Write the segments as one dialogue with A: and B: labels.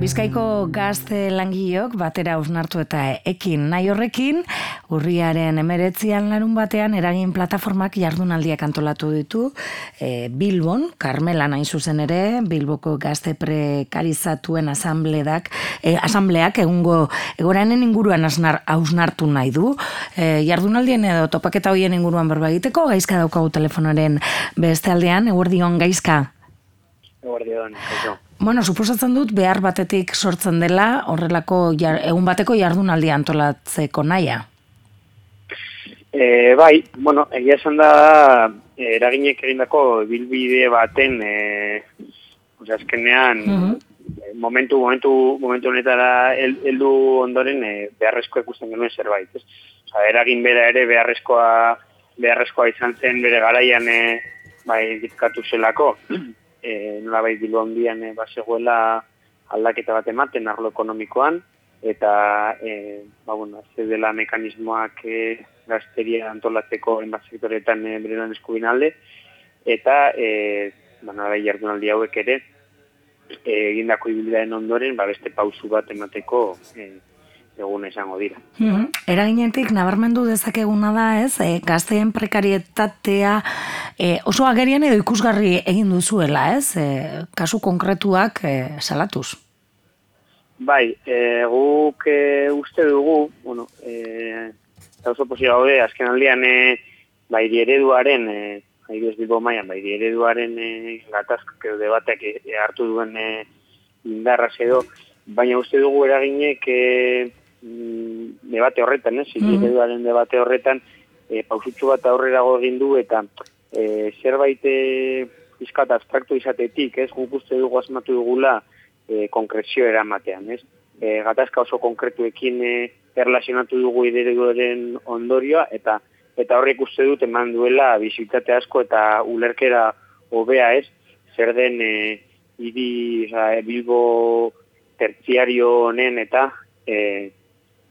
A: Bizkaiko gazte langileok batera usnartu eta ekin nahi horrekin, urriaren emeretzian larun batean eragin plataformak jardunaldiak antolatu ditu e, Bilbon, Carmela nahi zuzen ere, Bilboko gazte prekarizatuen asambleak, e, asambleak egungo egoranen inguruan asnar, ausnartu nahi du. E, jardunaldien edo topaketa hoien inguruan berba egiteko, gaizka daukagu telefonaren beste aldean, eguerdion gaizka.
B: Eguerdion, gaizka.
A: Bueno, suposatzen dut behar batetik sortzen dela horrelako egun bateko jardunaldi antolatzeko naia.
B: E, bai, bueno, egia esan da e, eraginek egindako bilbide baten e, azkenean mhm. e, momentu, momentu, momentu honetara heldu ondoren e, beharrezko ikusten genuen zerbait. Ez? Osa, eragin bera ere beharrezkoa, beharrezkoa izan zen bere garaian e, bai, ditkatu zelako e, nola bai bilu handian e, basegoela aldaketa bat ematen arlo ekonomikoan, eta e, ba, bueno, ze dela mekanismoak e, gazteria antolatzeko enbat sektoretan e, berenan eskubin alde, eta e, ba, nola bai jardunaldi hauek ere, e, egindako ibildaen ondoren, ba, beste pausu bat emateko e, egun esango dira.
A: Mm -hmm. Eraginetik, nabarmendu dezakeguna da ez, e, gazteen prekarietatea e, oso agerian edo ikusgarri egin duzuela ez, e, kasu konkretuak e, salatuz?
B: Bai, e, guk e, uste dugu, bueno, e, oso posio gaude, azken aldean, e, bai, ereduaren, e, haidu ez bilbo maian, bai, ereduaren e, gatazk, edo debateak e, hartu duen e, indarra edo, baina uste dugu eraginek e, debate horretan, eh? Mm. debate horretan, e, pausutxu bat aurrera egin du eta e, zerbait e, izkat abstraktu izatetik, ez, guk uste dugu asmatu dugula e, konkrezio eramatean, ez. E, gatazka oso konkretuekin e, erlazionatu dugu ideregoren ondorioa eta eta horrek uste dut eman duela bizitate asko eta ulerkera hobea ez, zer den e, idi, bilbo tertziario honen eta e,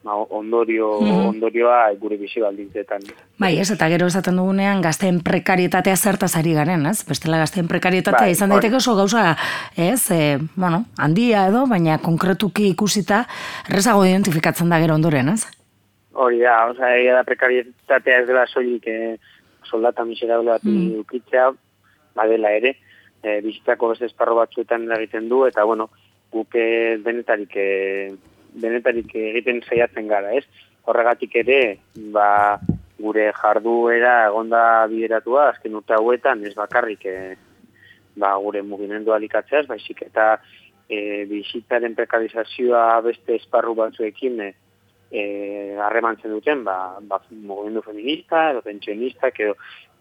B: ondorio, mm. ondorioa gure bizi baldintzetan.
A: Bai, ez, eta gero esaten dugunean gazteen prekarietatea zertaz ari garen, ez? Bestela gazteen prekarietatea bai, izan daiteke oso gauza, ez, e, bueno, handia edo, baina konkretuki ikusita, rezago identifikatzen da gero ondoren, ez?
B: Hori da, oza, egia da prekarietatea ez dela soilik eh, soldata miserable bat mm. ukitzea, badela ere, e, bizitzako beste esparro batzuetan egiten du, eta bueno, guke denetarik e, denetarik egiten saiatzen gara, ez? Horregatik ere, ba, gure jarduera egonda bideratua, azken urte hauetan, ez bakarrik, e, ba, gure mugimendu alikatzeaz, baizik eta e, bizitzaren prekalizazioa beste esparru batzuekin e, e, harremantzen duten, ba, ba, mugimendu feminista, edo pentsionista, edo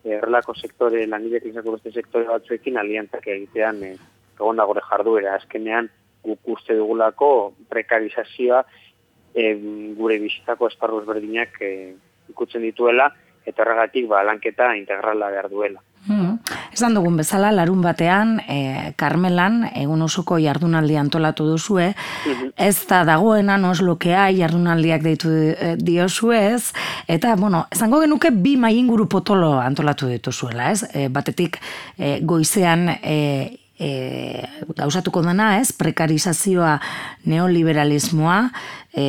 B: errelako sektore, lanibek izako beste sektore batzuekin aliantzak egitean e, egon gure jarduera, azkenean, guk uste dugulako prekarizazioa e, gure bizitako esparruz berdinak e, ikutzen dituela, eta horregatik ba, lanketa integrala behar duela.
A: Hmm. Esan dugun bezala, larun batean, e, Karmelan, egun osuko jardunaldi antolatu duzue, mhm. ez da dagoena nos lokea jardunaldiak deitu e, diozuez, eta, bueno, esango genuke bi mainguru potolo antolatu dituzuela, ez? E, batetik, e, goizean, e, e, gauzatuko dena, ez, prekarizazioa neoliberalismoa e,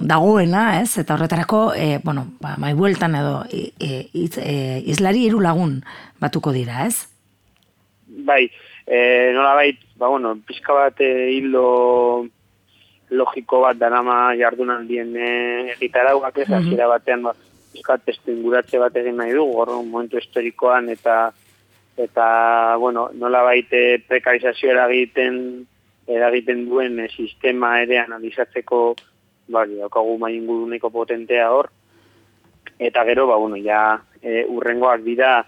A: dagoena, ez, eta horretarako, e, bueno, ba, mai bueltan edo e, e, izlari iru lagun batuko dira, ez?
B: Bai, e, nola bai, ba, bueno, pizka bat e, hildo logiko bat danama jardunan dien egitarauak ez, mm -hmm. batean, ba, pizka testu inguratze bat egin nahi du, gorro momentu historikoan eta eta bueno, nola baite prekarizazio eragiten eragiten duen e, sistema ere analizatzeko bai, daukagu mai inguruneko potentea hor eta gero ba bueno, ja e, urrengoak dira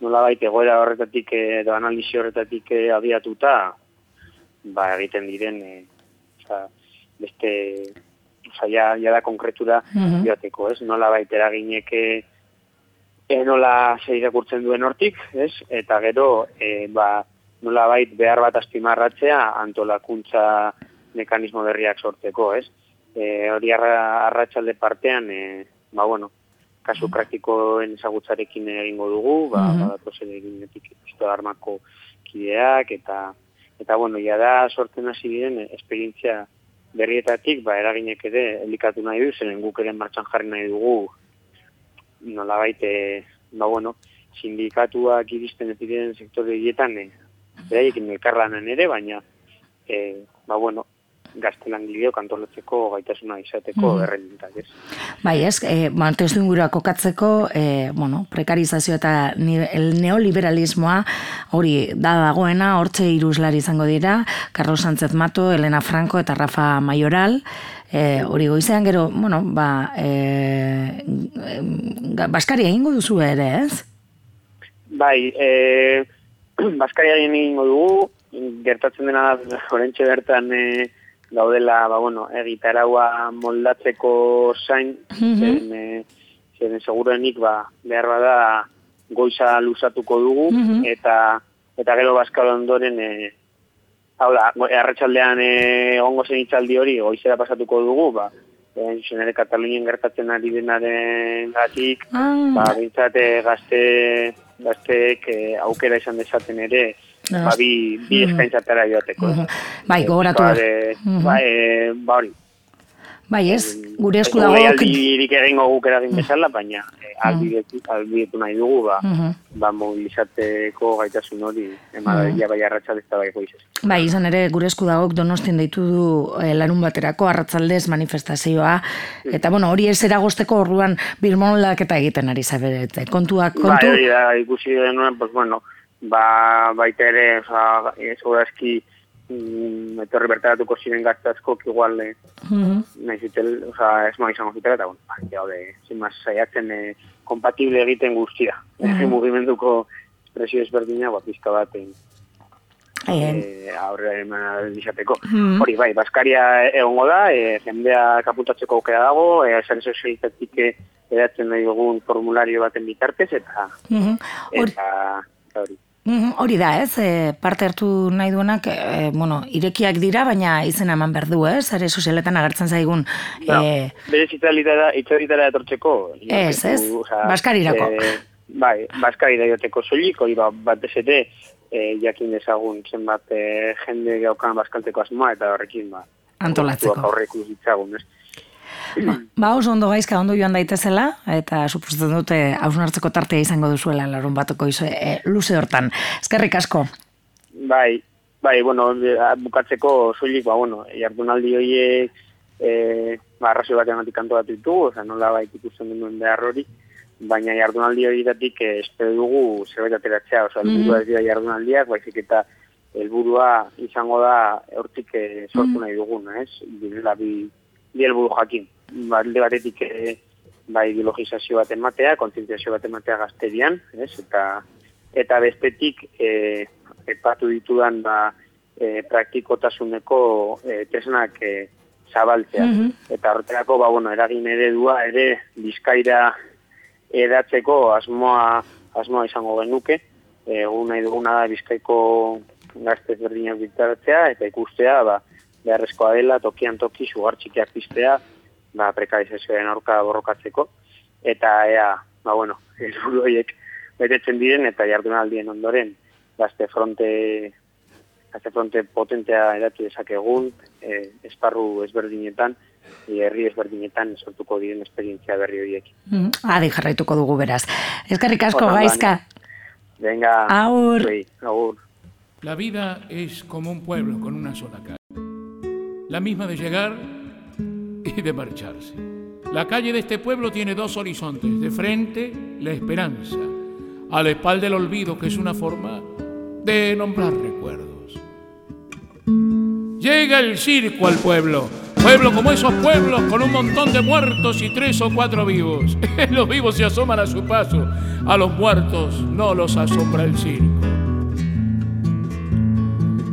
B: nola baite goera horretatik edo analizi horretatik e, abiatuta ba egiten diren e, oza, beste oza, ja, ja da konkretura mm -hmm. ez? Nola baite eragineke enola zei irakurtzen duen hortik, ez? Eta gero, e, ba, nola bait behar bat astimarratzea antolakuntza mekanismo berriak sortzeko, ez? E, hori arratsalde partean, e, ba, bueno, kasu praktikoen ezagutzarekin egingo dugu, ba, mm -hmm. badatu zen armako kideak, eta eta bueno, ja da sortzen hasi diren esperientzia berrietatik, ba, eraginek ere elikatu nahi du, zeren guk ere martxan jarri nahi dugu, nola baite, ba, bueno, sindikatuak iristen epidean sektore hietan, e, beraiek elkarlanen ere, baina, e, ba, bueno, gaztelan gileo kantolatzeko gaitasuna izateko mm. errenditak, ez?
A: Bai, ez, e, mantestu ingurua kokatzeko, e, bueno, prekarizazio eta neoliberalismoa hori da dagoena, hortze iruzlari izango dira, Carlos Sánchez Mato, Elena Franco eta Rafa Mayoral, e, hori goizean gero, bueno, ba, e, Baskari egingo duzu ere, ez?
B: Bai, e, Baskari egingo dugu, gertatzen dena horrentxe bertan e, gaudela, ba, bueno, egitaragua moldatzeko zain, mm -hmm. zen, segurenik, ba, behar bada goiza luzatuko dugu, mhm. eta eta gero baskal ondoren, e, hau da, arretxaldean e, ongo zen itzaldi hori, goizera pasatuko dugu, ba, e, zenere Katalunien gertatzen ari denaren gatik, ah. ba, bintzate gazte, gazteek e, aukera izan dezaten ere, ba, bi, bi mm. eskaintzatara joateko. Mm -hmm.
A: Bai, gogoratu.
B: Ba, de, ba, e, ba hori.
A: Bai, ez, gure esku dago...
B: Bai, aldi egingo guk eragin bezala, baina e, albidetu nahi dugu, ba, ba mobilizateko gaitasun hori, emadaria mm -hmm. bai arratxaldez eta bai goizez.
A: Bai, izan ere, gure esku dago donostien deitu du e, larun baterako arratzaldez manifestazioa, mm. eta bueno, hori ez eragosteko orduan birmonlak eta egiten ari zaberet. Kontuak, kontu... Bai,
B: hori da, ikusi denuen, pues bueno, ba, baita ere, oza, eski, mm, etorri bertaratuko ziren gaztazko, igual, eh, mm -hmm. nahi zitel, oza, ez ma izango zitela, eta, bueno, ba, jau de, zin maz, saiatzen, eh, kompatible egiten guztia. Mm -hmm. mugimenduko espresio ezberdina, ba, pizka bat, eh, eh, aurre eman dizateko. Mm Hori, bai, Baskaria egongo da, e, jendea kaputatzeko aukera dago, e, esan sozialitatik edatzen nahi dugun formulario baten bitartez, eta, mm -hmm. eta, eta hori.
A: Mhm, hori da, ez? E, parte hartu nahi duenak, e, bueno, irekiak dira, baina izena eman behar du, ez? Are sozialetan agertzen zaigun.
B: No, e... Bere zitzalitara, itzalitara etortzeko.
A: Ez, ez? Baskarirako. E,
B: bai, Baskarira joteko soilik, hori ba, bat ere, e, jakin dezagun zenbat e, jende gaukan baskalteko asmoa, eta horrekin, ba,
A: antolatzeko.
B: Horrekin ditzagun, ez?
A: Ba, ba, oso ondo gaizka ondo joan daitezela, eta suposatzen dute hausnartzeko tartea izango duzuela larun batoko izo, e, luze hortan. Ezkerrik asko?
B: Bai, bai, bueno, bukatzeko soilik, ba, bueno, jardunaldi horiek, e, ba, arrazio bat ematik kanto bat ditu, oza, nola bai ikusten duen behar hori, baina jardunaldi hori datik eh, espero dugu zerbait ateratzea, oza, mm -hmm. dira jardunaldiak, baizik eta helburua izango da hortik eh, sortu mm -hmm. nahi dugun, ez? Direla bi, bi helburu jakin balde batetik e, ba, ideologizazio bat ematea, kontzientziazio bat ematea gazterian, ez? Eta, eta bestetik e, epatu ditudan ba, e, praktikotasuneko e, tesnak e, zabaltzea. Mm Eta horretarako, ba, bueno, eragin eredua ere bizkaira edatzeko asmoa, asmoa izango genuke. Egun nahi duguna da bizkaiko gazte berdinak bitaratzea, eta ikustea, ba, beharrezkoa dela, tokian toki, sugar txikiak piztea, ba, prekarizazioaren aurka borrokatzeko, eta ea, ba, bueno, ez horiek betetzen diren, eta jardunaldien ondoren, gazte fronte, gazte fronte potentea edatu dezakegun, e, esparru ezberdinetan, e, herri ezberdinetan sortuko diren esperientzia berri horiek.
A: Mm, adi jarraituko dugu beraz. Ezkarrik asko, gaizka.
B: Venga.
A: Aur.
B: aur.
C: La vida es como un pueblo con una sola calle. La misma de llegar y de marcharse. La calle de este pueblo tiene dos horizontes. De frente, la esperanza. A la espalda, el olvido, que es una forma de nombrar recuerdos. Llega el circo al pueblo. Pueblo como esos pueblos con un montón de muertos y tres o cuatro vivos. Los vivos se asoman a su paso. A los muertos no los asombra el circo.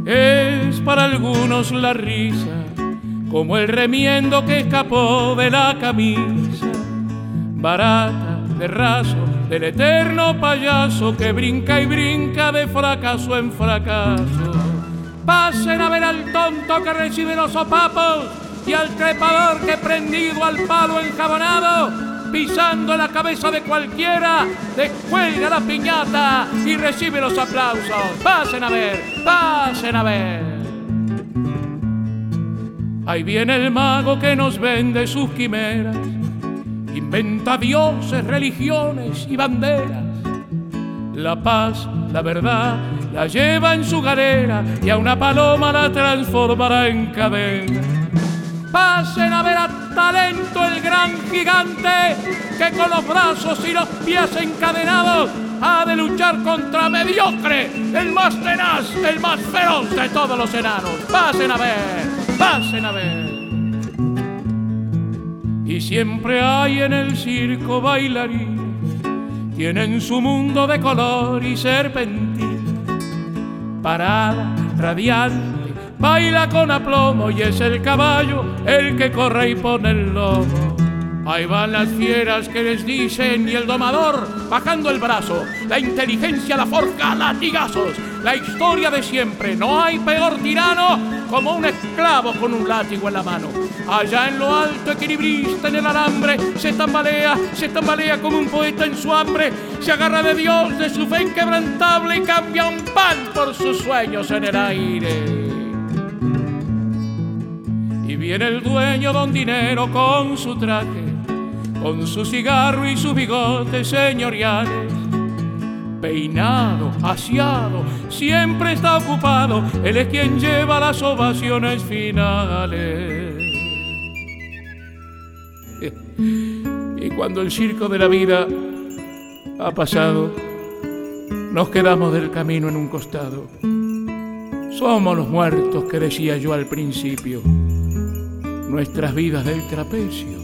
C: Es para algunos la risa como el remiendo que escapó de la camisa, barata de raso del eterno payaso que brinca y brinca de fracaso en fracaso. Pasen a ver al tonto que recibe los sopapos y al trepador que prendido al palo enjabonado pisando la cabeza de cualquiera, descuelga la piñata y recibe los aplausos. Pasen a ver, pasen a ver. Ahí viene el mago que nos vende sus quimeras, inventa dioses, religiones y banderas. La paz, la verdad, la lleva en su galera y a una paloma la transformará en cadena. Pasen a ver a talento el gran gigante que con los brazos y los pies encadenados ha de luchar contra mediocre, el más tenaz, el más feroz de todos los enanos. Pasen a ver, pasen a ver. Y siempre hay en el circo bailarines, tienen su mundo de color y serpentina, parada, radiante baila con aplomo y es el caballo el que corre y pone el lomo. Ahí van las fieras que les dicen y el domador bajando el brazo, la inteligencia la forja latigazos, la historia de siempre, no hay peor tirano como un esclavo con un látigo en la mano. Allá en lo alto, equilibrista en el alambre, se tambalea, se tambalea como un poeta en su hambre, se agarra de Dios, de su fe inquebrantable y cambia un pan por sus sueños en el aire. Y viene el dueño don dinero con su traje, con su cigarro y sus bigotes señoriales. Peinado, aseado, siempre está ocupado, él es quien lleva las ovaciones finales. Y cuando el circo de la vida ha pasado, nos quedamos del camino en un costado. Somos los muertos que decía yo al principio nuestras vidas del trapecio